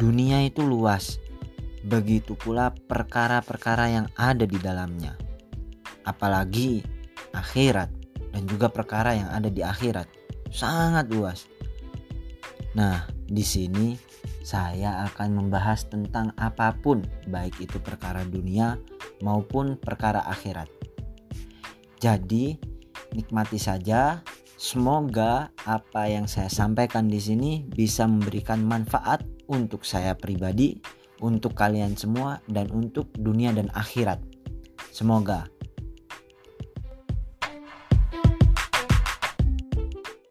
dunia itu luas. Begitu pula perkara-perkara yang ada di dalamnya. Apalagi akhirat dan juga perkara yang ada di akhirat. Sangat luas. Nah, di sini saya akan membahas tentang apa pun, baik itu perkara dunia maupun perkara akhirat. Jadi, nikmati saja. Semoga apa yang saya sampaikan di sini bisa memberikan manfaat untuk saya pribadi, untuk kalian semua, dan untuk dunia dan akhirat. Semoga.